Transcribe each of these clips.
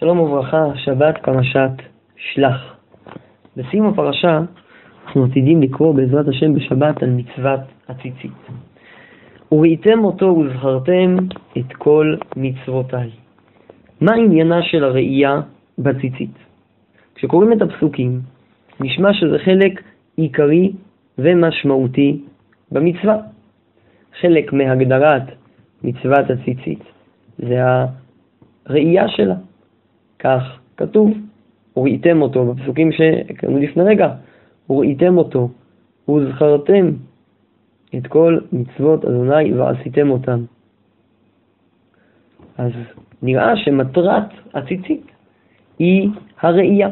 שלום וברכה, שבת פרשת שלח. בסיום הפרשה אנחנו עתידים לקרוא בעזרת השם בשבת על מצוות הציצית. וראיתם אותו וזכרתם את כל מצוותיי. מה עניינה של הראייה בציצית? כשקוראים את הפסוקים, נשמע שזה חלק עיקרי ומשמעותי במצווה. חלק מהגדרת מצוות הציצית זה הראייה שלה. כך כתוב, וראיתם אותו, בפסוקים שקראנו לפני רגע, וראיתם אותו, וזכרתם את כל מצוות אדוני ועשיתם אותם. אז נראה שמטרת הציצית היא הראייה.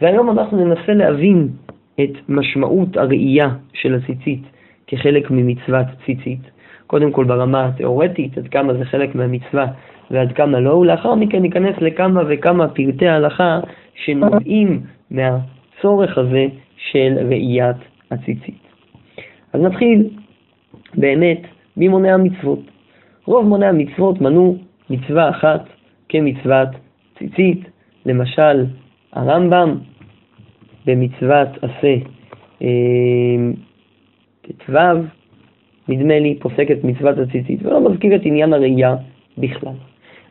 והיום אנחנו ננסה להבין את משמעות הראייה של הציצית כחלק ממצוות ציצית. קודם כל ברמה התיאורטית, עד כמה זה חלק מהמצווה ועד כמה לא, ולאחר מכן ניכנס לכמה וכמה פרטי ההלכה שנובעים מהצורך הזה של ראיית הציצית. אז נתחיל באמת ממוני המצוות. רוב מוני המצוות מנו מצווה אחת כמצוות ציצית, למשל הרמב"ם במצוות עשה אה, ט"ו, נדמה לי, פוסק את מצוות הציצית, ולא מזכיר את עניין הראייה בכלל.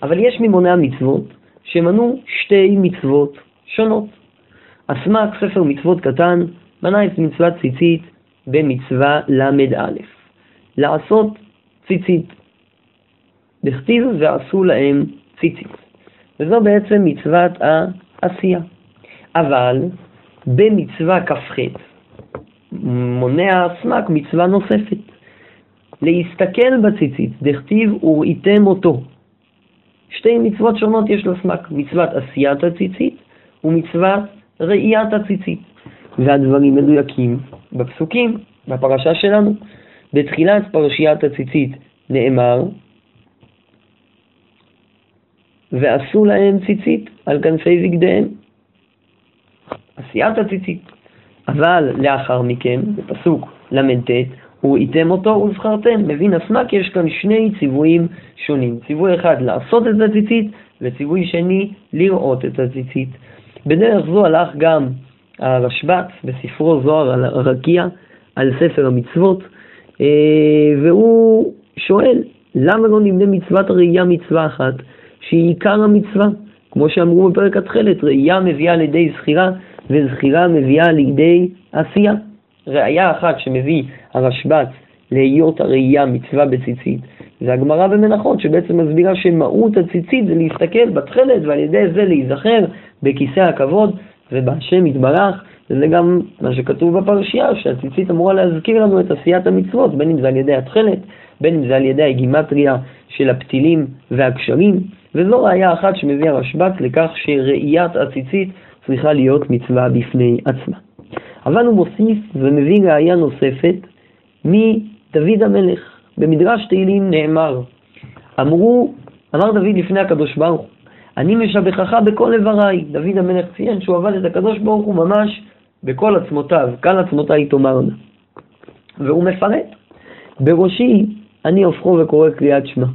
אבל יש ממוני המצוות שמנו שתי מצוות שונות. הסמ"ק, ספר מצוות קטן, מנה את מצוות ציצית במצווה ל"א, לעשות ציצית. דכתיב ועשו להם ציצית. וזו בעצם מצוות העשייה. אבל במצווה כ"ח מונע הסמ"ק מצווה נוספת, להסתכל בציצית, דכתיב וראיתם אותו. שתי מצוות שונות יש לסמ"ק, מצוות עשיית הציצית ומצוות ראיית הציצית. והדברים מדויקים בפסוקים, בפרשה שלנו. בתחילת פרשיית הציצית נאמר, ועשו להם ציצית על כנפי בגדיהם. עשיית הציצית. אבל לאחר מכן, בפסוק ל"ט, וראיתם אותו וזכרתם. מבין הסמ"ק, יש כאן שני ציוויים שונים. ציווי אחד לעשות את הציצית, וציווי שני לראות את הציצית. בדרך זו הלך גם הרשב"ץ בספרו זוהר על הרקיע, על ספר המצוות, אה, והוא שואל, למה לא נמנה מצוות הראייה מצווה אחת, שהיא עיקר המצווה? כמו שאמרו בפרק התכלת, ראייה מביאה לידי זכירה, וזכירה מביאה לידי עשייה. ראייה אחת שמביא הרשב"ץ להיות הראייה מצווה בציצית, זה הגמרא במנחות שבעצם מסבירה שמהות הציצית זה להסתכל בתכלת ועל ידי זה להיזכר בכיסא הכבוד ובהשם יתברך, וזה גם מה שכתוב בפרשייה, שהציצית אמורה להזכיר לנו את עשיית המצוות, בין אם זה על ידי התכלת, בין אם זה על ידי הגימטריה של הפתילים והקשרים, וזו ראייה אחת שמביא הרשב"ץ לכך שראיית הציצית צריכה להיות מצווה בפני עצמה. אבל הוא מוסיף ומביא ראייה נוספת מדוד המלך. במדרש תהילים נאמר, אמרו, אמר דוד לפני הקדוש ברוך אני משבחך בכל איבריי. דוד המלך ציין שהוא עבד את הקדוש ברוך הוא ממש בכל עצמותיו, קל עצמותיי תאמרנה. והוא מפרט, בראשי אני הופכו וקורא קריאת שמע.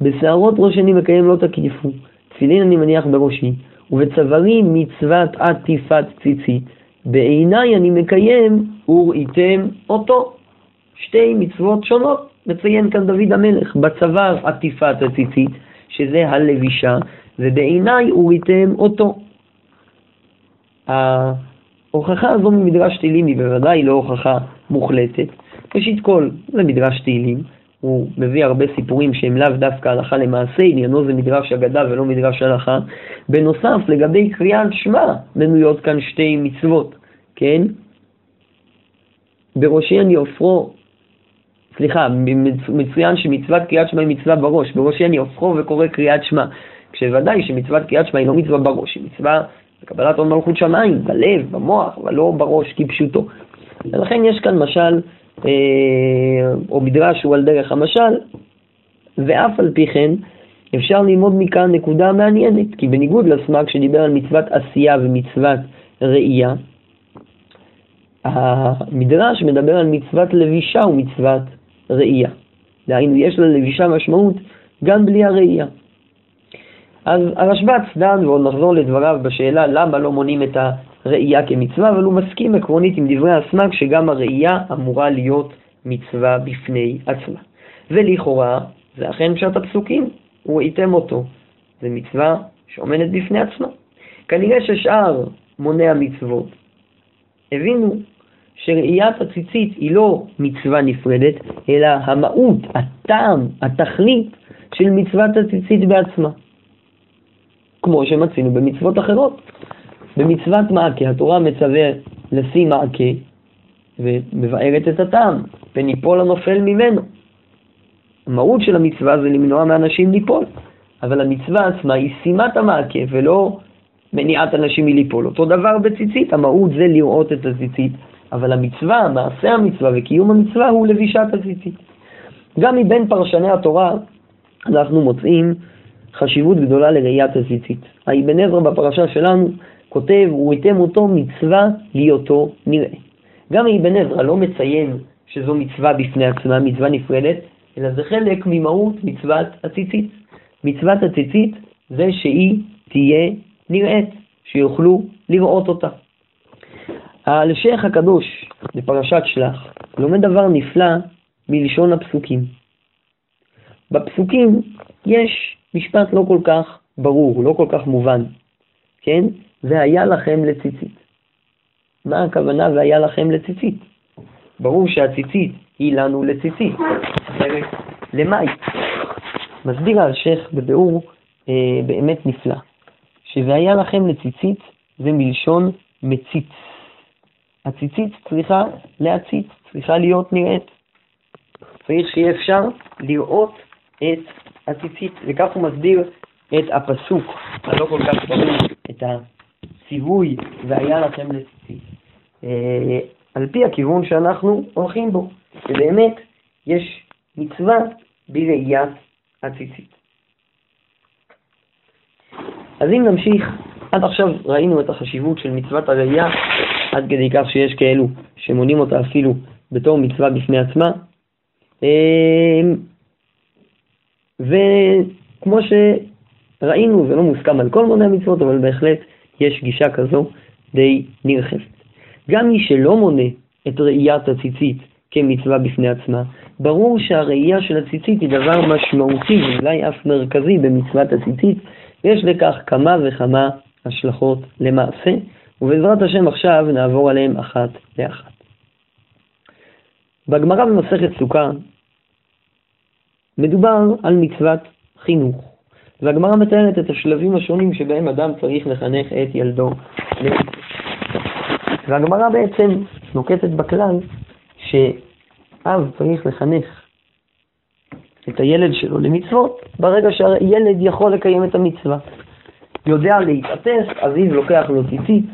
בשערות ראש אני מקיים לא תקיפו, תפילין אני מניח בראשי, ובצווארי מצוות עטיפת ציצית, בעיניי אני מקיים וראיתם אותו. שתי מצוות שונות, מציין כאן דוד המלך, בצוואר עטיפת הציצית, שזה הלבישה, ובעיניי וראיתם אותו. ההוכחה הזו ממדרש תהילים היא בוודאי לא הוכחה מוחלטת. ראשית כל, זה מדרש תהילים, הוא מביא הרבה סיפורים שהם לאו דווקא הלכה למעשה, עניינו זה מדרש אגדה ולא מדרש הלכה. בנוסף, לגבי קריאת שמע, מנויות כאן שתי מצוות, כן? בראשי אני עופרו, סליחה, מצוין שמצוות קריאת שמע היא מצווה בראש, בראשי אני עופרו וקורא קריאת שמע. כשוודאי שמצוות קריאת שמע היא לא מצווה בראש, היא מצווה בקבלת עול מלכות שמיים, בלב, במוח, אבל לא בראש כפשוטו. ולכן יש כאן משל, אה, או מדרש שהוא על דרך המשל, ואף על פי כן אפשר ללמוד מכאן נקודה מעניינת, כי בניגוד לסמ"ק שדיבר על מצוות עשייה ומצוות ראייה, המדרש מדבר על מצוות לבישה ומצוות ראייה. דהיינו, יש ללבישה משמעות גם בלי הראייה. אז הרשב"ץ דן, ועוד נחזור לדבריו בשאלה למה לא מונים את הראייה כמצווה, אבל הוא מסכים עקרונית עם דברי הסמ"ק שגם הראייה אמורה להיות מצווה בפני עצמה. ולכאורה, זה אכן פשט הפסוקים, ראיתם אותו. זה מצווה שעומדת בפני עצמה. כנראה ששאר מוני המצוות הבינו שראיית הציצית היא לא מצווה נפרדת, אלא המהות, הטעם, התכלית של מצוות הציצית בעצמה. כמו שמצינו במצוות אחרות. במצוות מעקה, התורה מצווה לשים מעקה ומבארת את הטעם, וניפול הנופל ממנו. המהות של המצווה זה למנוע מאנשים ליפול, אבל המצווה עצמה היא שימת המעקה ולא מניעת אנשים מליפול. אותו דבר בציצית, המהות זה לראות את הציצית, אבל המצווה, מעשה המצווה וקיום המצווה הוא לבישת הציצית. גם מבין פרשני התורה אנחנו מוצאים חשיבות גדולה לראיית הציצית. האבן עזרא בפרשה שלנו כותב, וראיתם אותו מצווה להיותו נראה. גם האבן עזרא לא מציין שזו מצווה בפני עצמה, מצווה נפרדת, אלא זה חלק ממהות מצוות הציצית. מצוות הציצית זה שהיא תהיה נראית, שיוכלו לראות אותה. האלשיך הקדוש בפרשת שלח לומד דבר נפלא מלשון הפסוקים. בפסוקים יש משפט לא כל כך ברור, לא כל כך מובן, כן? והיה לכם לציצית. מה הכוונה והיה לכם לציצית? ברור שהציצית היא לנו לציצית, למאי. מסביר האלשיך בביאור אה, באמת נפלא, ש"והיה לכם לציצית" זה מלשון מציץ. הציצית צריכה להציץ, צריכה להיות נראית. צריך שיהיה אפשר לראות את הציצית, וכך הוא מסביר את הפסוק הלא כל כך ברור, את הציווי והיה לכם לציצית, אה, על פי הכיוון שאנחנו הולכים בו, שבאמת יש מצווה בראיית הציצית. אז אם נמשיך, עד עכשיו ראינו את החשיבות של מצוות הראייה, עד כדי כך שיש כאלו שמונים אותה אפילו בתור מצווה בפני עצמה. אה, וכמו שראינו, זה לא מוסכם על כל מוני המצוות, אבל בהחלט יש גישה כזו די נרחבת. גם מי שלא מונה את ראיית הציצית כמצווה בפני עצמה, ברור שהראייה של הציצית היא דבר משמעותי ואולי אף מרכזי במצוות הציצית, ויש לכך כמה וכמה השלכות למעשה, ובעזרת השם עכשיו נעבור עליהם אחת לאחת. בגמרא במסכת סוכה מדובר על מצוות חינוך, והגמרא מתארת את השלבים השונים שבהם אדם צריך לחנך את ילדו והגמרא בעצם נוקטת בכלל שאב צריך לחנך את הילד שלו למצוות ברגע שהילד יכול לקיים את המצווה. יודע להתעטף, אביו לוקח לו ציצית,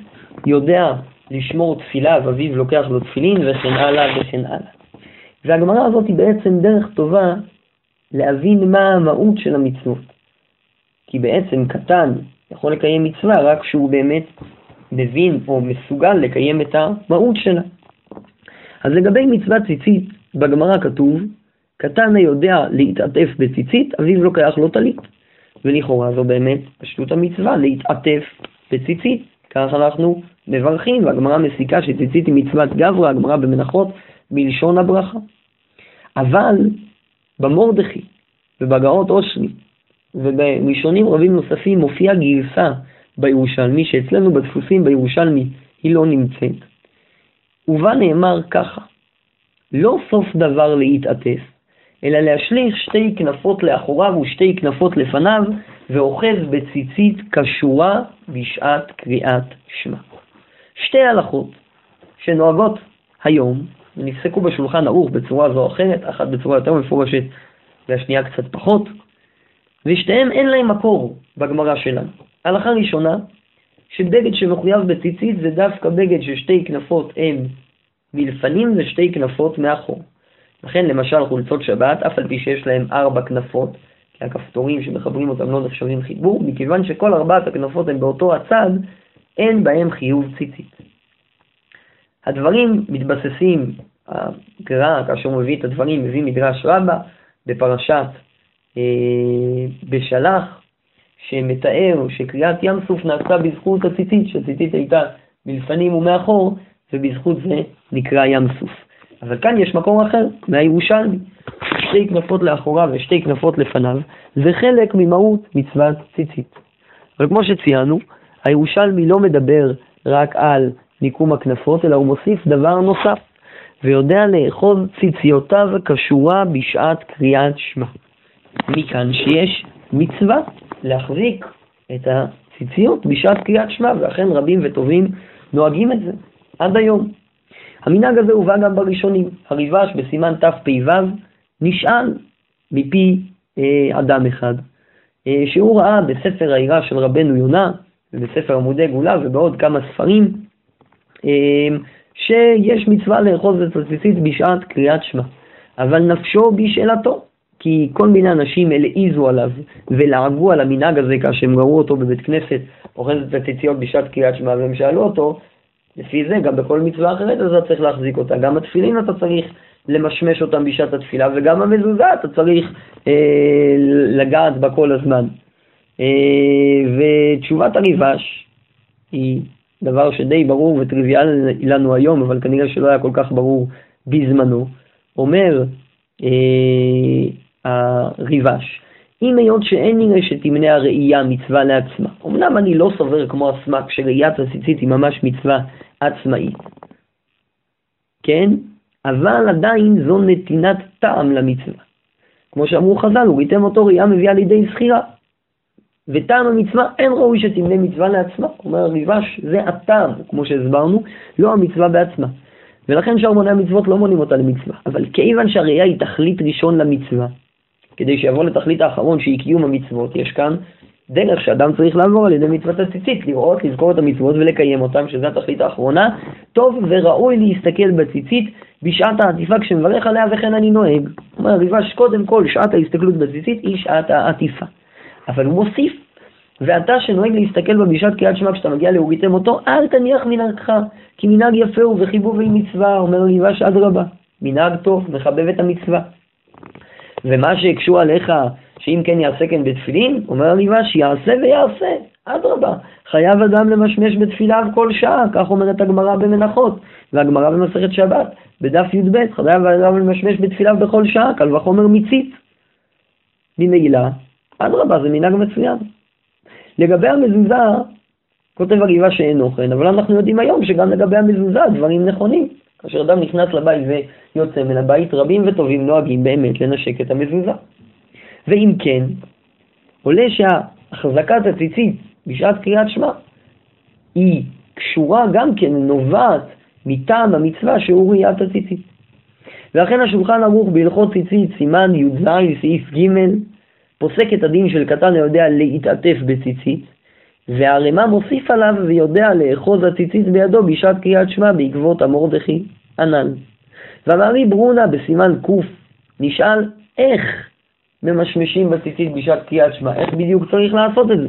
יודע לשמור תפילה, ואביו לוקח לו תפילין, וכן הלאה וכן הלאה. והגמרא הזאת היא בעצם דרך טובה להבין מה המהות של המצוות. כי בעצם קטן יכול לקיים מצווה רק כשהוא באמת מבין או מסוגל לקיים את המהות שלה. אז לגבי מצוות ציצית, בגמרא כתוב, קטן היודע להתעטף בציצית, אביו לוקח לו טלית. ולכאורה זו באמת פשוט המצווה, להתעטף בציצית. כך אנחנו מברכים, והגמרא מסיקה שציצית היא מצוות גברא, הגמרא במנחות, בלשון הברכה. אבל במורדכי ובגאות אושרי ובראשונים רבים נוספים מופיעה גרסה בירושלמי, שאצלנו בדפוסים בירושלמי היא לא נמצאת. ובה נאמר ככה, לא סוף דבר להתעטף, אלא להשליך שתי כנפות לאחוריו ושתי כנפות לפניו, ואוחז בציצית כשורה בשעת קריאת שמע. שתי הלכות שנוהגות היום, ונפסקו בשולחן ערוך בצורה זו או אחרת, אחת בצורה יותר מפורשת והשנייה קצת פחות, ושתיהן אין להם מקור בגמרא שלנו. הלכה ראשונה, שבגד שמחויב בציצית זה דווקא בגד ששתי כנפות הם מלפנים ושתי כנפות מאחור. לכן למשל חולצות שבת, אף על פי שיש להם ארבע כנפות, כי הכפתורים שמחברים אותם לא נחשבים חיבור, מכיוון שכל ארבעת הכנפות הן באותו הצד, אין בהם חיוב ציצית. הדברים מתבססים, הגר"א, כאשר הוא מביא את הדברים, מביא מדרש רבה בפרשת אה, בשלח, שמתאר שקריאת ים סוף נעשתה בזכות הציצית, שהציצית הייתה מלפנים ומאחור, ובזכות זה נקרא ים סוף. אבל כאן יש מקור אחר, מהירושלמי. שתי כנפות לאחוריו ושתי כנפות לפניו, זה חלק ממהות מצוות ציצית. אבל כמו שציינו, הירושלמי לא מדבר רק על מיקום הכנפות, אלא הוא מוסיף דבר נוסף, ויודע לאחוז ציציותיו כשורה בשעת קריאת שמע. מכאן שיש מצווה להחזיק את הציציות בשעת קריאת שמע, ואכן רבים וטובים נוהגים את זה עד היום. המנהג הזה הובא גם בראשונים. הריבש בסימן תפ"ו נשאל מפי אה, אדם אחד, אה, שהוא ראה בספר העירה של רבנו יונה, ובספר עמודי גאולה ובעוד כמה ספרים, אה, שיש מצווה לאחוז את הציצית בשעת קריאת שמע. אבל נפשו בשאלתו, כי כל מיני אנשים הלעיזו עליו ולעגו על המנהג הזה כאשר הם ראו אותו בבית כנסת אוחז את הציציות בשעת קריאת שמע, והם שאלו אותו, לפי זה גם בכל מצווה אחרת אתה צריך להחזיק אותה, גם התפילין אתה צריך למשמש אותם בשעת התפילה, וגם המזוזה אתה צריך אה, לגעת בה כל הזמן. אה, ותשובת הריבש היא דבר שדי ברור וטריוויאלי לנו היום, אבל כנראה שלא היה כל כך ברור בזמנו. אומר אה, הריבש, אם היות שאין נראה שתמנה הראייה מצווה לעצמה, אמנם אני לא סובר כמו הסמ"ק שראיית הציצית היא ממש מצווה עצמאית, כן? אבל עדיין זו נתינת טעם למצווה. כמו שאמרו חז"ל, וראיתם אותו ראייה מביאה לידי זכירה. וטעם המצווה אין ראוי שתמנה מצווה לעצמה. אומר הריבש, זה הטעם, כמו שהסברנו, לא המצווה בעצמה. ולכן שאר מוני המצוות לא מונים אותה למצווה. אבל כיוון שהראייה היא תכלית ראשון למצווה, כדי שיבוא לתכלית האחרון שהיא קיום המצוות, יש כאן דרך שאדם צריך לעבור על ידי מצוות הציצית, לראות, לזכור את המצוות ולקיים אותן, שזו התכלית האחרונה. טוב וראוי להסתכל בציצית בשעת העטיפה כשמברך עליה וכן אני נוהג. אומר הריבש, קודם כל שעת ההסתכלות בציצית היא שעת העטיפה. אבל הוא מוסיף, ואתה שנוהג להסתכל בה בשעת קריאת שמע כשאתה מגיע להוריתם אותו, אל תניח מנהגך, כי מנהג יפה הוא וחיבוב עם מצווה, אומר הריבש אדרבה. מנהג טוב, מחבב את המצווה. ומה שהקשו עליך, שאם כן יעשה כן בתפילין, אומר הריבש, יעשה ויעשה, אדרבה. חייב אדם למשמש בתפילה כל שעה, כך אומרת הגמרא במנחות, והגמרא במסכת שבת, בדף י"ב, חייב אדם למשמש בתפילה בכל שעה, קל וחומר מיצית. ממילא, אדרבה, זה מנהג מצוין. לגבי המזוזה, כותב הריבה שאין אוכל, אבל אנחנו יודעים היום שגם לגבי המזוזה דברים נכונים. כאשר אדם נכנס לבית ויוצא מן הבית, רבים וטובים נוהגים באמת לנשק את המזוזה. ואם כן, עולה שהחזקת הציצית בשעת קריאת שמע היא קשורה גם כן, נובעת מטעם המצווה שהוא ראיית הציצית. ואכן השולחן ערוך בהלכות ציצית, סימן י"ז, סעיף ג', פוסק את הדין של קטן היודע להתעטף בציצית, והרמ"א מוסיף עליו ויודע לאחוז הציצית בידו בשעת קריאת שמע בעקבות המורדכי הנ"ל. והמערי ברונה בסימן ק' נשאל איך ממשמשים בציצית בשעת קריאת שמע, איך בדיוק צריך לעשות את זה.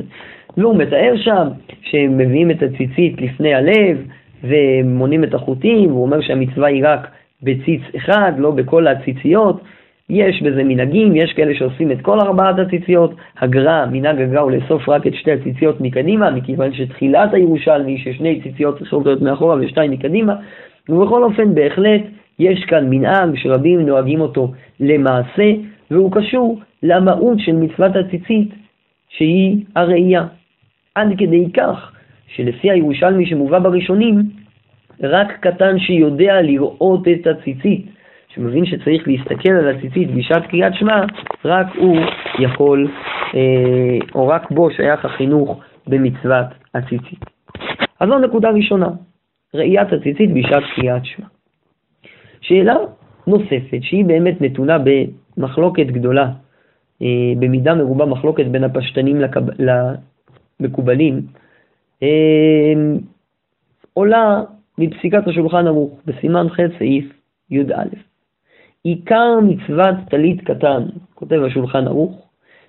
והוא מתאר שם שהם מביאים את הציצית לפני הלב ומונים את החוטים, והוא אומר שהמצווה היא רק בציץ אחד, לא בכל הציציות. יש בזה מנהגים, יש כאלה שעושים את כל ארבעת הציציות. הגר"א, מנהג הגר"א הוא לאסוף רק את שתי הציציות מקדימה, מכיוון שתחילת הירושלמי, ששני ציציות צריכות להיות מאחורה ושתיים מקדימה. ובכל אופן, בהחלט, יש כאן מנהג שרבים נוהגים אותו למעשה, והוא קשור למהות של מצוות הציצית, שהיא הראייה. עד כדי כך, שלפי הירושלמי שמובא בראשונים, רק קטן שיודע לראות את הציצית, שמבין שצריך להסתכל על הציצית בשעת קריאת שמע, רק הוא יכול, אה, או רק בו שייך החינוך במצוות הציצית. אז זו נקודה ראשונה, ראיית הציצית בשעת קריאת שמע. שאלה נוספת, שהיא באמת נתונה במחלוקת גדולה, אה, במידה מרובה מחלוקת בין הפשטנים לקב... למקובלים, אה, עולה מפסיקת השולחן ערוך, בסימן ח' סעיף י"א. עיקר מצוות טלית קטן, כותב השולחן ערוך,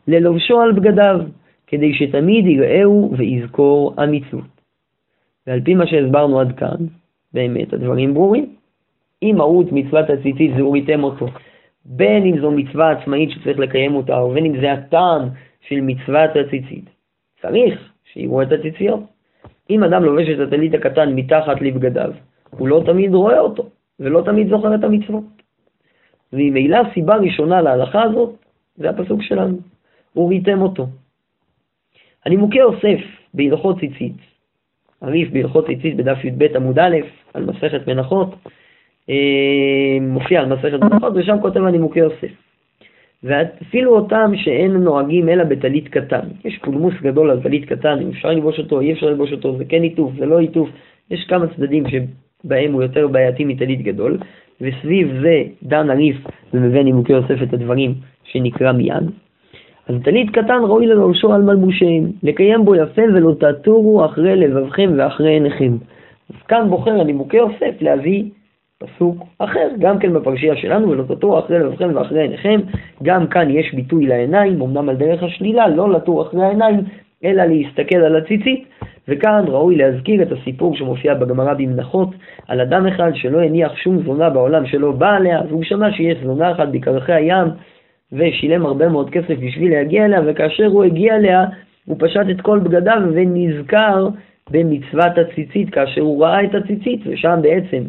ללובשו על בגדיו, כדי שתמיד יראהו ויזכור המצוות. ועל פי מה שהסברנו עד כאן, באמת הדברים ברורים. אם מהות מצוות הציצית זה הוריתם אותו, בין אם זו מצווה עצמאית שצריך לקיים אותה, ובין אם זה הטעם של מצוות הציצית, צריך שיראו את הציציות. אם אדם לובש את הטלית הקטן מתחת לבגדיו, הוא לא תמיד רואה אותו, ולא תמיד זוכר את המצוות. וממילא סיבה ראשונה להלכה הזאת, זה הפסוק שלנו, וריתם אותו. הנימוקי יוסף בהלכות ציצית, הריף בהלכות ציצית בדף י"ב עמוד א', על מסכת מנחות, מופיע על מסכת מנחות, ושם כותב הנימוקי יוסף. ואפילו אותם שאין נוהגים אלא בטלית קטן. יש פולמוס גדול על טלית קטן, אם אפשר ללבוש אותו, אי אפשר ללבוש אותו, זה כן עיטוף, זה לא עיטוף. יש כמה צדדים שבהם הוא יותר בעייתי מטלית גדול, וסביב זה דן הריף ומביא נימוקי יוסף את הדברים שנקרא מיד. אז טלית קטן ראוי ללבשו על מלבושיהם, לקיים בו יפה ולא תטורו אחרי לבבכם ואחרי עיניכם. אז כאן בוחר הנימוקי יוסף להביא פסוק אחר, גם כן בפרשייה שלנו, ולא אחרי לבבכם ואחרי עיניכם. גם כאן יש ביטוי לעיניים, אמנם על דרך השלילה, לא לטור אחרי העיניים, אלא להסתכל על הציצית. וכאן ראוי להזכיר את הסיפור שמופיע בגמרא במנחות, על אדם אחד שלא הניח שום זונה בעולם שלא בא עליה, והוא שמע שיש זונה אחת בקרחי הים, ושילם הרבה מאוד כסף בשביל להגיע אליה, וכאשר הוא הגיע אליה, הוא פשט את כל בגדיו ונזכר במצוות הציצית, כאשר הוא ראה את הציצית, ושם בעצם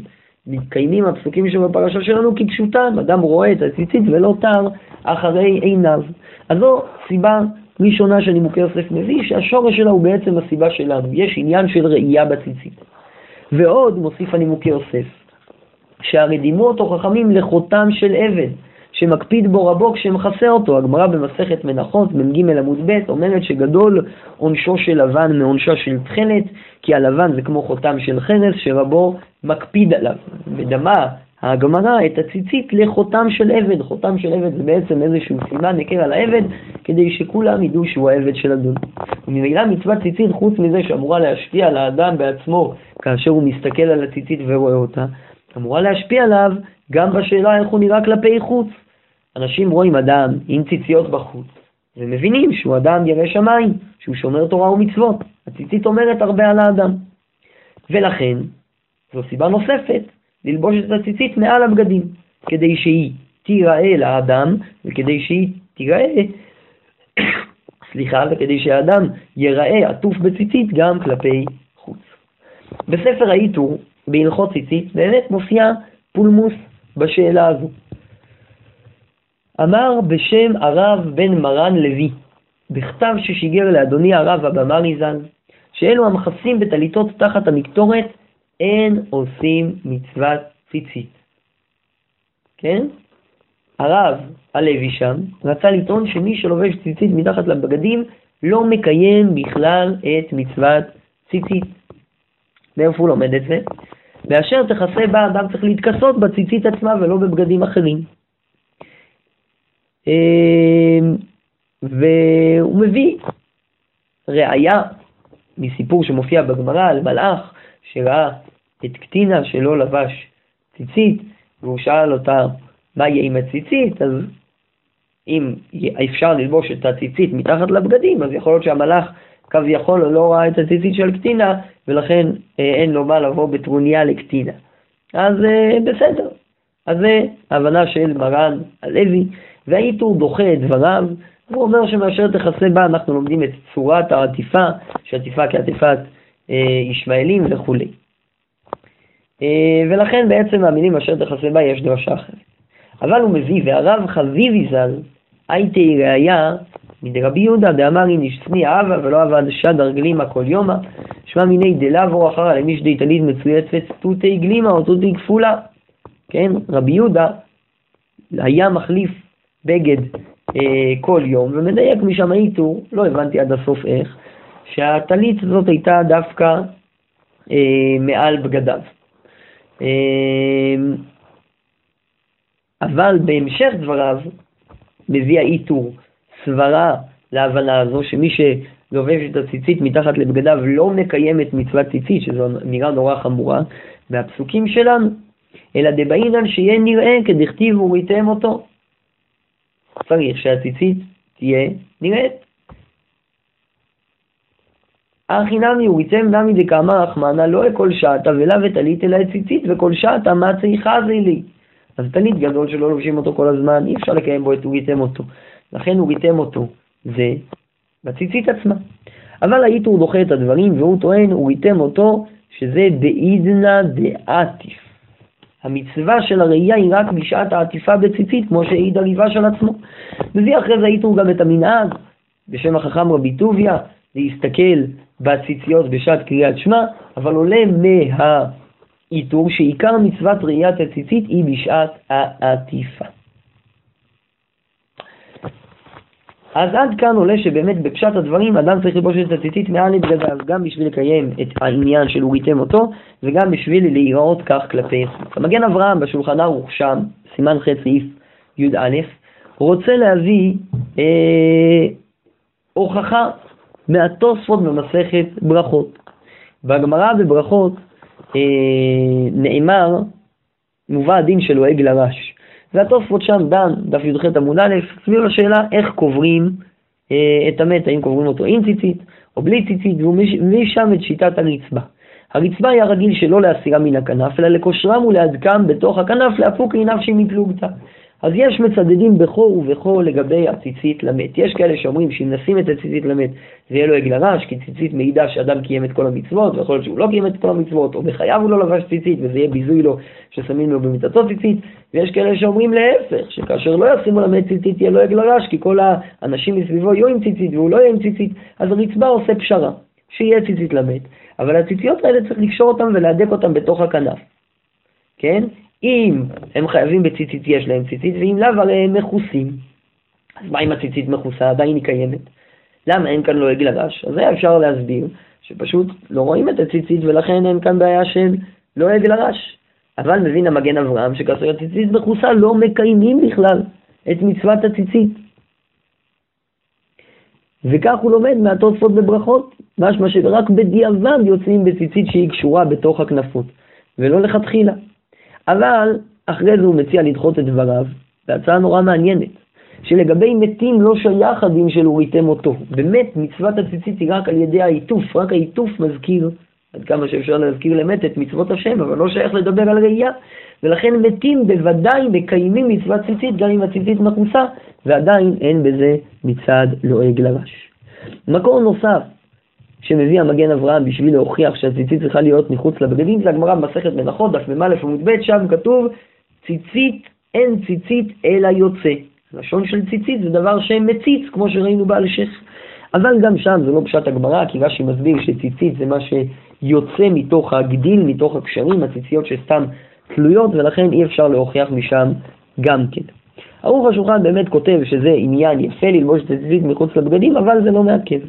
מתקיימים הפסוקים שבפרשה שלנו כפשוטם, אדם רואה את הציצית ולא תר אחרי עיניו. אז זו סיבה ראשונה שנימוקי יוסף מביא, שהשורש שלה הוא בעצם הסיבה שלנו, יש עניין של ראייה בציצית. ועוד מוסיף הנימוקי יוסף, שהרי דימו חכמים לחותם של עבד. שמקפיד בו רבו כשמכסה אותו. הגמרא במסכת מנחות, מ"ג עמוד ב', אומרת שגדול עונשו של לבן מעונשה של תכלת, כי הלבן זה כמו חותם של חרס שרבו מקפיד עליו. ודמה הגמרא את הציצית לחותם של עבד. חותם של עבד זה בעצם איזשהו סימן היכר על העבד, כדי שכולם ידעו שהוא העבד של אדון. וממילא מצוות ציצית, חוץ מזה שאמורה להשפיע על האדם בעצמו כאשר הוא מסתכל על הציצית ורואה אותה, אמורה להשפיע עליו גם בשאלה איך הוא נראה כלפי חוץ. אנשים רואים אדם עם ציציות בחוץ, ומבינים שהוא אדם ירא שמיים, שהוא שומר תורה ומצוות. הציצית אומרת הרבה על האדם. ולכן, זו סיבה נוספת ללבוש את הציצית מעל הבגדים, כדי שהיא תיראה לאדם, וכדי שהיא תיראה, סליחה, וכדי שהאדם ייראה עטוף בציצית גם כלפי חוץ. בספר העיטור, בהלכות ציצית, באמת מופיע פולמוס בשאלה הזו. אמר בשם הרב בן מרן לוי, בכתב ששיגר לאדוני הרב אבמרי ז"ל, שאלו המכסים בטליתות תחת המקטורת, אין עושים מצוות ציצית. כן? הרב הלוי שם רצה לטעון שמי שלובש ציצית מתחת לבגדים לא מקיים בכלל את מצוות ציצית. מאיפה הוא לומד את זה? באשר תכסה בה אדם צריך להתכסות בציצית עצמה ולא בבגדים אחרים. אמ, והוא מביא ראיה מסיפור שמופיע בגמרא על מלאך שראה את קטינה שלא לבש ציצית, והוא שאל אותה מה יהיה עם הציצית, אז אם אפשר ללבוש את הציצית מתחת לבגדים, אז יכול להיות שהמלאך כביכול לא ראה את הציצית של קטינה, ולכן אה, אין לו מה לבוא בטרוניה לקטינה. אז אה, בסדר. אז זה הבנה של מרן הלוי, והעיטור דוחה את דבריו, והוא אומר שמאשר תכסה בה אנחנו לומדים את צורת העטיפה, שעטיפה כעטיפת אה, ישמעאלים וכולי. אה, ולכן בעצם המילים אשר תכסה בה יש דרשה אחרת. אבל הוא מביא, והרב חביבי ז"ל, הייתי ראיה מדרבי יהודה דאמר אם נשניא אהבה ולא עבד שדר גלימה כל יומא, שמע מיני דלעבור אחרא למישדי תלית מצויצת תותי גלימה או תותי כפולה. כן, רבי יהודה היה מחליף בגד אה, כל יום, ומדייק משם העיטור, לא הבנתי עד הסוף איך, שהטלית הזאת הייתה דווקא אה, מעל בגדיו. אה, אבל בהמשך דבריו מביא העיטור סברה להבנה הזו, שמי שלובש את הציצית מתחת לבגדיו לא מקיים את מצוות ציצית, שזו אמירה נורא חמורה, מהפסוקים שלנו, אלא דבעינן שיהיה נראה כדכתיב וראיתם אותו. צריך שהציצית תהיה נראית. הכי נמי וריצם נמי דקאמר רחמנא לא לכל שעתה ולאו וטלית אלא את ציצית וכל שעתה מה צריכה זה לי. אז טלית גדול שלא לובשים אותו כל הזמן, אי אפשר לקיים בו את וריתם אותו. לכן וריתם אותו זה בציצית עצמה. אבל האיתור דוחה את הדברים, והוא טוען, וריתם אותו, שזה דאידנא דעטיף. המצווה של הראייה היא רק בשעת העטיפה בציצית, כמו שהעיד הריבה של עצמו. מביא אחרי זה האיתור גם את המנהג, בשם החכם רבי טוביה, להסתכל בציציות בשעת קריאת שמע, אבל עולה מהעיטור שעיקר מצוות ראיית הציצית היא בשעת העטיפה. אז עד כאן עולה שבאמת בפשט הדברים אדם צריך לבוש את הציצית מעל לבגדיו, גם בשביל לקיים את העניין של הוריתם אותו, וגם בשביל להיראות כך כלפי חוץ. המגן אברהם בשולחן ערוך שם, סימן ח' סעיף י"א, רוצה להביא אה, הוכחה מהתוספות במסכת ברכות. בגמרא בברכות אה, נאמר, מובא הדין של לועג לרש. והתוספות שם דן, דף י"ח עמוד א', סביב לשאלה איך קוברים אה, את המת, האם קוברים אותו עם ציצית או בלי ציצית, והוא שם את שיטת הרצפה. הרצפה היא הרגיל שלא להסירה מן הכנף, אלא לקושרם ולהדקם בתוך הכנף, להפוק לנפשי מפלוגתא. אז יש מצדדים בכור ובכור לגבי הציצית למת. יש כאלה שאומרים שאם נשים את הציצית למת זה יהיה לו עגל הרש, כי ציצית מעידה שאדם קיים את כל המצוות, ויכול להיות שהוא לא קיים את כל המצוות, או בחייו הוא לא לבש ציצית, וזה יהיה ביזוי לו ששמים לו במיטתו ציצית, ויש כאלה שאומרים להפך, שכאשר לא ישימו למת ציצית יהיה לו עגל הרש, כי כל האנשים מסביבו יהיו עם ציצית והוא לא יהיה עם ציצית, אז הרצפה עושה פשרה, שיהיה ציצית למת, אבל הציציות האלה צריך לקשור אותן ולהדק אותן בתוך הכנף, כן? אם הם חייבים בציצית, יש להם ציצית, ואם לאו, הרי הם מכוסים. אז מה אם הציצית מכוסה? עדיין היא קיימת. למה אין כאן לועג לרש? אז היה אפשר להסביר שפשוט לא רואים את הציצית ולכן אין כאן בעיה של לועג לרש. אבל מבין המגן אברהם שכאשר הציצית מכוסה לא מקיימים בכלל את מצוות הציצית. וכך הוא לומד מהתוספות בברכות, משמע שרק בדיעבד יוצאים בציצית שהיא קשורה בתוך הכנפות, ולא לכתחילה. אבל אחרי זה הוא מציע לדחות את דבריו, והצעה נורא מעניינת, שלגבי מתים לא שייך הדין של הוריתם אותו. באמת, מצוות הציצית היא רק על ידי העיטוף, רק העיטוף מזכיר, עד כמה שאפשר להזכיר למת את מצוות השם, אבל לא שייך לדבר על ראייה. ולכן מתים בוודאי מקיימים מצוות ציצית, גם אם הציצית מכוסה, ועדיין אין בזה מצד לועג לרש. מקור נוסף שמביא המגן אברהם בשביל להוכיח שהציצית צריכה להיות מחוץ לבגדים, זה הגמרא במסכת מנחות, דף מ"א עמוד ב', שם כתוב ציצית אין ציצית אלא יוצא. לשון של ציצית זה דבר שמציץ, כמו שראינו בעל שך. אבל גם שם זה לא פשט הגמרא, כי רש"י מסביר שציצית זה מה שיוצא מתוך הגדיל, מתוך הקשרים, הציציות שסתם תלויות, ולכן אי אפשר להוכיח משם גם כן. ערוך השולחן באמת כותב שזה עניין יפה ללבוש את הציצית מחוץ לבגדים, אבל זה לא מעכב.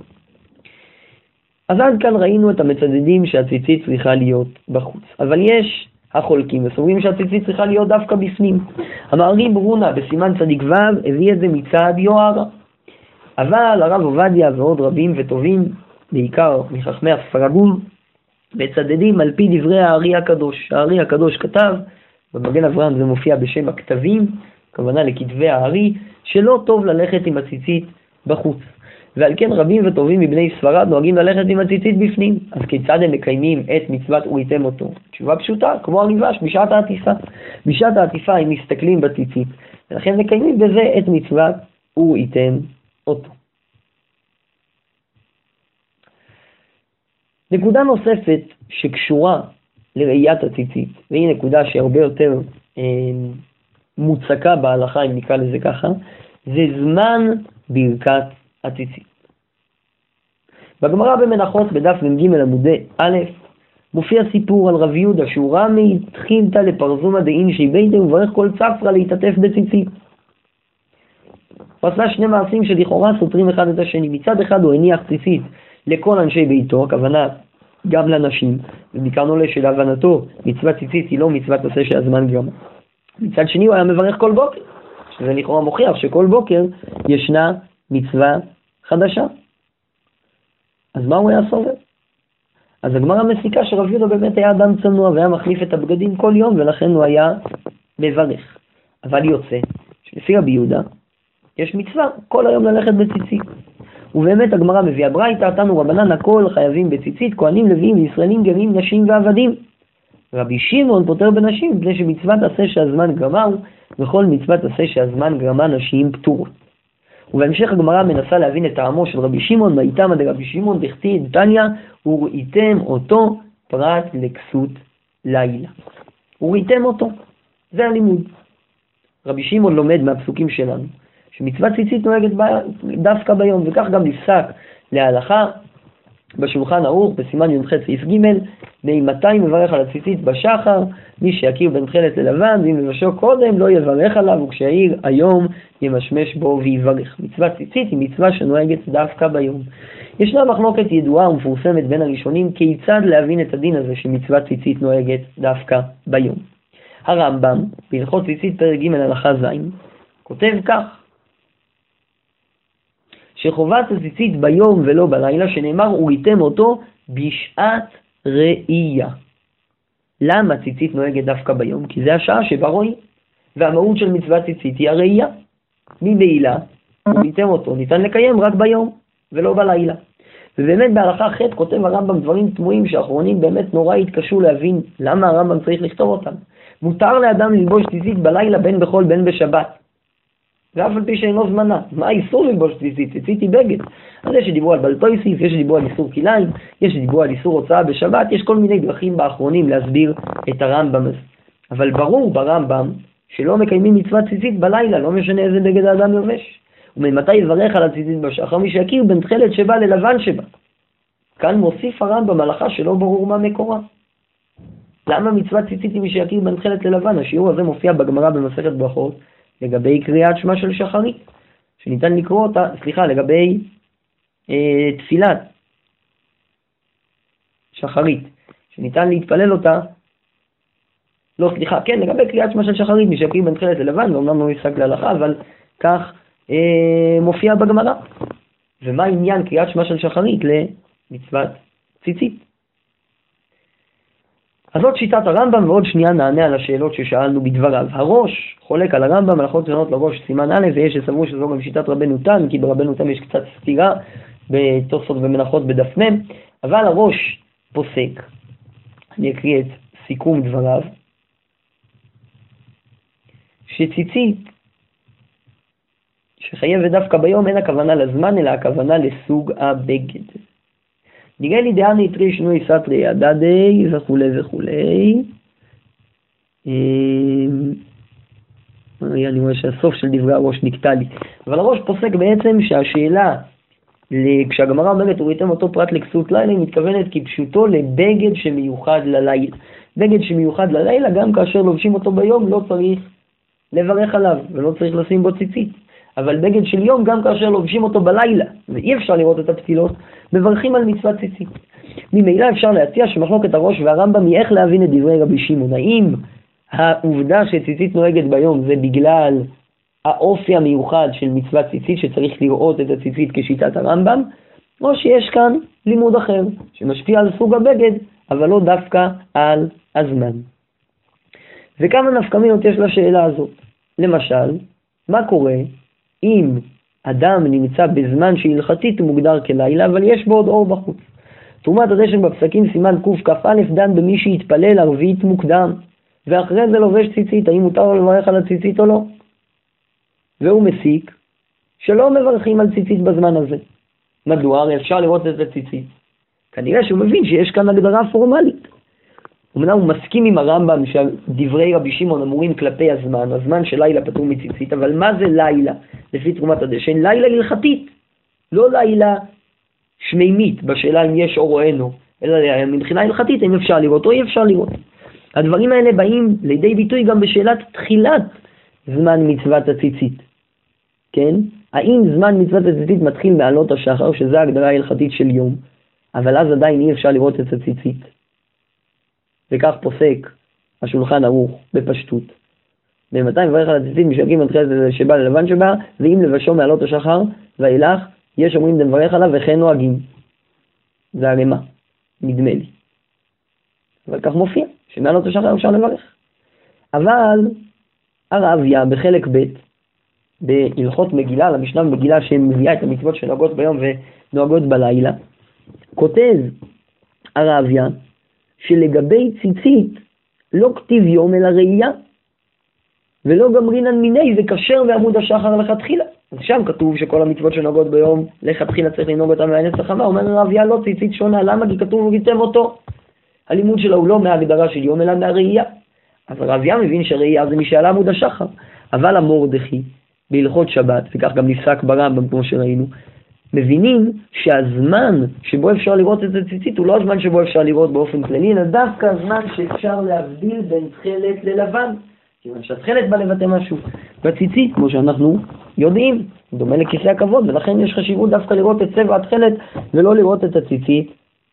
אז עד כאן ראינו את המצדדים שהציצית צריכה להיות בחוץ. אבל יש החולקים וסוברים שהציצית צריכה להיות דווקא בפנים. המעריב ברונה בסימן צדיק ו' הביא את זה מצד יוהרה. אבל הרב עובדיה ועוד רבים וטובים, בעיקר מחכמי הספרגום, מצדדים על פי דברי הארי הקדוש. הארי הקדוש כתב, במגן אברהם זה מופיע בשם הכתבים, הכוונה לכתבי הארי, שלא טוב ללכת עם הציצית בחוץ. ועל כן רבים וטובים מבני ספרד נוהגים ללכת עם הציצית בפנים. אז כיצד הם מקיימים את מצוות וריתם אותו? תשובה פשוטה, כמו הריבש בשעת העטיפה. בשעת העטיפה הם מסתכלים בציצית, ולכן מקיימים בזה את מצוות וריתם אותו. נקודה נוספת שקשורה לראיית הציצית, והיא נקודה שהרבה יותר אה, מוצקה בהלכה, אם נקרא לזה ככה, זה זמן ברכת הציצית. בגמרא במנחות בדף מ"ג עמודי א', מופיע סיפור על רב יהודה שהוא רמי התחילתא לפרזומא דאינשי ביתא וברך כל צפרא להתעטף בציצית. הוא עשה שני מעשים שלכאורה סותרים אחד את השני. מצד אחד הוא הניח ציצית לכל אנשי ביתו, הכוונה גם לנשים, ומכאן עולה שלהבנתו מצוות ציצית היא לא מצוות עשה שהזמן גרמה. מצד שני הוא היה מברך כל בוקר, שזה לכאורה מוכיח שכל בוקר ישנה מצווה חדשה. אז מה הוא היה סובר? אז הגמרא מסיקה שרב יהודה באמת היה אדם צנוע והיה מחליף את הבגדים כל יום ולכן הוא היה מברך. אבל יוצא שלפי רבי יהודה יש מצווה כל היום ללכת בציצית. ובאמת הגמרא מביאה ברייתא, תנו רבנן הכל חייבים בציצית, כהנים, לוויים, ישראלים, גרים, נשים ועבדים. רבי שמעון פוטר בנשים מפני שמצוות עשה שהזמן גמר, וכל מצוות עשה שהזמן גרמה נשים פטורות. ובהמשך הגמרא מנסה להבין את טעמו של רבי שמעון, מאיתמא דרבי שמעון דכתיב דתניא, וראיתם אותו פרט לכסות לילה. וראיתם אותו, זה הלימוד. רבי שמעון לומד מהפסוקים שלנו, שמצוות ציצית נוהגת דווקא ביום, וכך גם נפסק להלכה בשולחן ערוך, בסימן י"ח סעיף ג', מאימתי מברך על הציצית בשחר, מי שיכיר בין תכלת ללבן, ואם לבשו קודם לא יברך עליו, וכשיעיר היום ימשמש בו ויברך. מצוות ציצית היא מצווה שנוהגת דווקא ביום. ישנה מחלוקת ידועה ומפורסמת בין הראשונים כיצד להבין את הדין הזה שמצוות ציצית נוהגת דווקא ביום. הרמב"ם, בהלכות ציצית פרק ג' הלכה ז', כותב כך: שחובת הציצית ביום ולא בלילה, שנאמר וריתם אותו בשעת ראייה. למה ציצית נוהגת דווקא ביום? כי זה השעה שבה רואים. והמהות של מצוות ציצית היא הראייה. ממעילה, וריתם אותו, ניתן לקיים רק ביום ולא בלילה. ובאמת בהלכה ח' כותב הרמב"ם דברים תמוהים שאחרונים באמת נורא התקשו להבין למה הרמב"ם צריך לכתוב אותם. מותר לאדם ללבוש ציצית בלילה בין בחול בין בשבת. ואף על פי שאינו זמנה. מה האיסור ללבוש ציצית? ציצית היא בגד. אז יש שדיברו על בלטויסיס, יש שדיברו על איסור כליים, יש שדיברו על איסור הוצאה בשבת, יש כל מיני דרכים באחרונים להסביר את הרמב"ם הזה. אבל ברור ברמב"ם שלא מקיימים מצוות ציצית בלילה, לא משנה איזה בגד האדם לובש. וממתי יברך על הציצית בשחר? מי שיכיר בין תכלת שבא ללבן שבא. כאן מוסיף הרמב"ם הלכה שלא ברור מה מקורה. למה מצוות ציצית היא מי שיכיר בין תכלת ללבן? השיעור הזה מופיע בגמרא במסכת ברכות לגבי קריאת שמע של שחרית, שניתן לקרוא אותה, סליחה, לגבי אה, תפילת שחרית, שניתן להתפלל אותה, לא, סליחה, כן, לגבי קריאת שמע של שחרית, שיכיר בין תכלת ללבן, ואומנם לא יפסק להלכה, אבל כך אה, מופיע בגמרא. ומה עניין קריאת שמע של שחרית למצוות ציצית? אז זאת שיטת הרמב"ם, ועוד שנייה נענה על השאלות ששאלנו בדבריו. הראש חולק על הרמב"ם, הלכות שונות לראש סימן א', ויש שסברו שזו גם שיטת רבנו תם, כי ברבנו תם יש קצת סתירה בתוספות ומנחות בדף מ', אבל הראש פוסק, אני אקריא את סיכום דבריו, שציצית שחייבת דווקא ביום אין הכוונה לזמן, אלא הכוונה לסוג הבגד. נראה לי דהני תרי שנוי סתרי הדדי וכולי וכולי. אמ, אני רואה שהסוף של דברי הראש נקטע לי. אבל הראש פוסק בעצם שהשאלה, כשהגמרא אומרת וראיתם אותו פרט לכסות לילה, היא מתכוונת כפשוטו לבגד שמיוחד ללילה. בגד שמיוחד ללילה, גם כאשר לובשים אותו ביום, לא צריך לברך עליו ולא צריך לשים בו ציצית. אבל בגד של יום, גם כאשר לובשים אותו בלילה, ואי אפשר לראות את הפתילות, מברכים על מצוות ציצית. ממילא אפשר להציע שמחלוקת הראש והרמב"ם היא איך להבין את דברי רבי שמעון. האם העובדה שציצית נוהגת ביום זה בגלל האופי המיוחד של מצוות ציצית, שצריך לראות את הציצית כשיטת הרמב"ם, או שיש כאן לימוד אחר, שמשפיע על סוג הבגד, אבל לא דווקא על הזמן. וכמה נפקמינות יש לשאלה הזאת. למשל, מה קורה אם אדם נמצא בזמן שהלכתית הוא מוגדר כלילה, אבל יש בו עוד אור בחוץ. תרומת הדשן בפסקים סימן קכ"א דן במי שהתפלל ערבית מוקדם, ואחרי זה לובש ציצית, האם מותר לו לברך על הציצית או לא? והוא מסיק שלא מברכים על ציצית בזמן הזה. מדוע? הרי אפשר לראות את הציצית. כנראה שהוא מבין שיש כאן הגדרה פורמלית. אמנם הוא מסכים עם הרמב"ם שדברי רבי שמעון אמורים כלפי הזמן, הזמן של לילה פטור מציצית, אבל מה זה לילה לפי תרומת הדשן? לילה הלכתית, לא לילה שמימית בשאלה אם יש אור או אין אור, אלא מבחינה הלכתית אם אפשר לראות או אי אפשר לראות. הדברים האלה באים לידי ביטוי גם בשאלת תחילת זמן מצוות הציצית, כן? האם זמן מצוות הציצית מתחיל מעלות השחר, שזו ההגדרה ההלכתית של יום, אבל אז עדיין אי אפשר לראות את הציצית? וכך פוסק השולחן ערוך בפשטות. ומתי מברך על הציצית משגעים על תחילת שבא ללבן שבא, ואם לבשו מעלות השחר ואילך, יש אומרים דמברך עליו וכן נוהגים. זה הרמה, נדמה לי. אבל כך מופיע, שמעלות השחר אפשר לברך. אבל הרביה בחלק ב' בהלכות מגילה, למשנה במגילה שמביאה את המצוות שנוהגות ביום ונוהגות בלילה, כותב הרביה שלגבי ציצית לא כתיב יום אלא ראייה, ולא גמרינן מיני זה כשר בעמוד השחר לכתחילה. אז שם כתוב שכל המצוות שנוגעות ביום, לכתחילה צריך לנהוג אותם מהנץ החמה, אומר רביה לא ציצית שונה, למה? כי כתוב וריתם אותו. הלימוד שלו הוא לא מההגדרה של יום, אלא מהראייה. אז רביה מבין שהראייה זה מי שעלה עמוד השחר. אבל המורדכי, בהלכות שבת, וכך גם נפסק ברמב"ם כמו שראינו, מבינים שהזמן שבו אפשר לראות את הציצית הוא לא הזמן שבו אפשר לראות באופן כללי, אלא דווקא הזמן שאפשר להבדיל בין תכלת ללבן. כיוון שהתכלת בא לבטא משהו. בציצית, כמו שאנחנו יודעים, דומה לכיסא הכבוד, ולכן יש חשיבות דווקא לראות את צבע התכלת ולא לראות את הציצית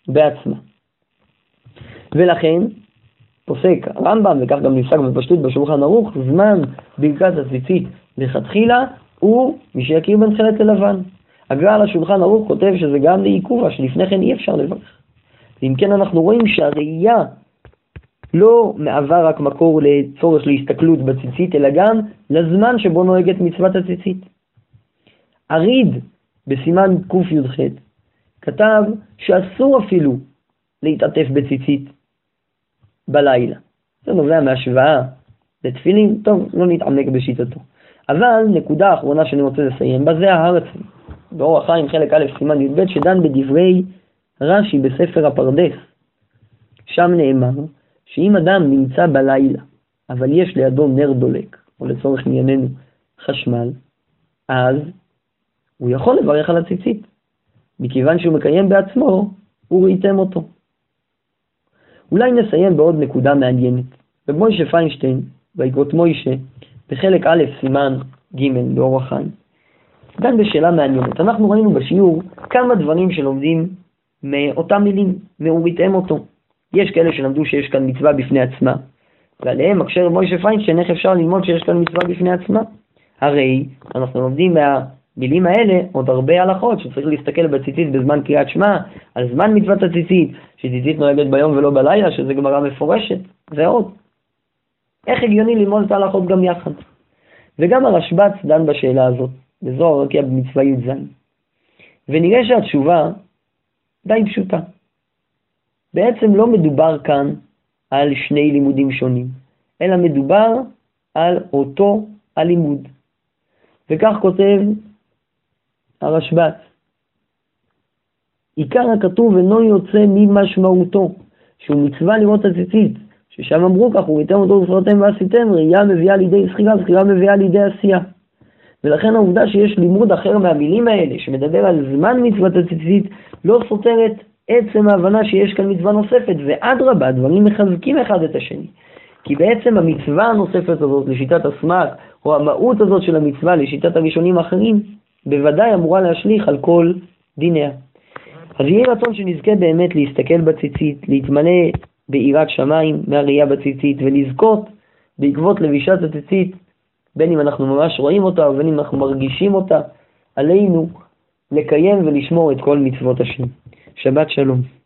בעצמה. ולכן, פוסק הרמב"ם, וכך גם נפסק בפשטות בשולחן ערוך, זמן ברכת הציצית לכתחילה הוא מי שיכיר בין תכלת ללבן. הגר"א על השולחן ערוך כותב שזה גם לעיכובה, שלפני כן אי אפשר לברך. ואם כן אנחנו רואים שהראייה לא מהווה רק מקור לצורך להסתכלות בציצית, אלא גם לזמן שבו נוהגת מצוות הציצית. אריד, בסימן קי"ח, כתב שאסור אפילו להתעטף בציצית בלילה. זה נובע מהשוואה לתפילין, טוב, לא נתעמק בשיטתו. אבל נקודה אחרונה שאני רוצה לסיים בה זה ההר עצמו. באורח חיים חלק א' סימן י"ב שדן בדברי רש"י בספר הפרדס. שם נאמר שאם אדם נמצא בלילה, אבל יש לידו נר דולק, או לצורך ענייננו חשמל, אז הוא יכול לברך על הציצית. מכיוון שהוא מקיים בעצמו, הוא ראיתם אותו. אולי נסיים בעוד נקודה מעניינת. במוישה פיינשטיין, ויקרות מוישה, בחלק א', סימן ג' באורח חיים, דן בשאלה מעניינת. אנחנו ראינו בשיעור כמה דברים שלומדים מאותם מילים, מאוריתם אותו. יש כאלה שלמדו שיש כאן מצווה בפני עצמה, ועליהם מקשר מוישה פיינשטיין איך אפשר ללמוד שיש כאן מצווה בפני עצמה. הרי אנחנו לומדים מהמילים האלה עוד הרבה הלכות, שצריך להסתכל בציצית בזמן קריאת שמע, על זמן מצוות הציצית, שציצית נוהגת ביום ולא בלילה, שזה גמרא מפורשת, ועוד. איך הגיוני ללמוד את ההלכות גם יחד? וגם הרשב"ץ דן בשאלה הזאת, בזוהר רקיע במצווה י"ז. ונראה שהתשובה די פשוטה. בעצם לא מדובר כאן על שני לימודים שונים, אלא מדובר על אותו הלימוד. וכך כותב הרשב"ץ: עיקר הכתוב אינו יוצא ממשמעותו, שהוא מצווה לראות הציצית, ששם אמרו כך, וראיתם אותו ופרעתם ועשיתם, ראייה מביאה לידי זכירה, זכירה מביאה לידי עשייה. ולכן העובדה שיש לימוד אחר מהמילים האלה, שמדבר על זמן מצוות הציצית, לא סותרת עצם ההבנה שיש כאן מצווה נוספת, ואדרבה, הדברים מחזקים אחד את השני. כי בעצם המצווה הנוספת הזאת לשיטת הסמ"ק, או המהות הזאת של המצווה לשיטת הראשונים האחרים, בוודאי אמורה להשליך על כל דיניה. אז יהי רצון שנזכה באמת להסתכל בציצית, להתמלא ביראת שמיים מהראייה בציצית, ולזכות בעקבות לבישת הציצית, בין אם אנחנו ממש רואים אותה ובין אם אנחנו מרגישים אותה, עלינו לקיים ולשמור את כל מצוות השם. שבת שלום.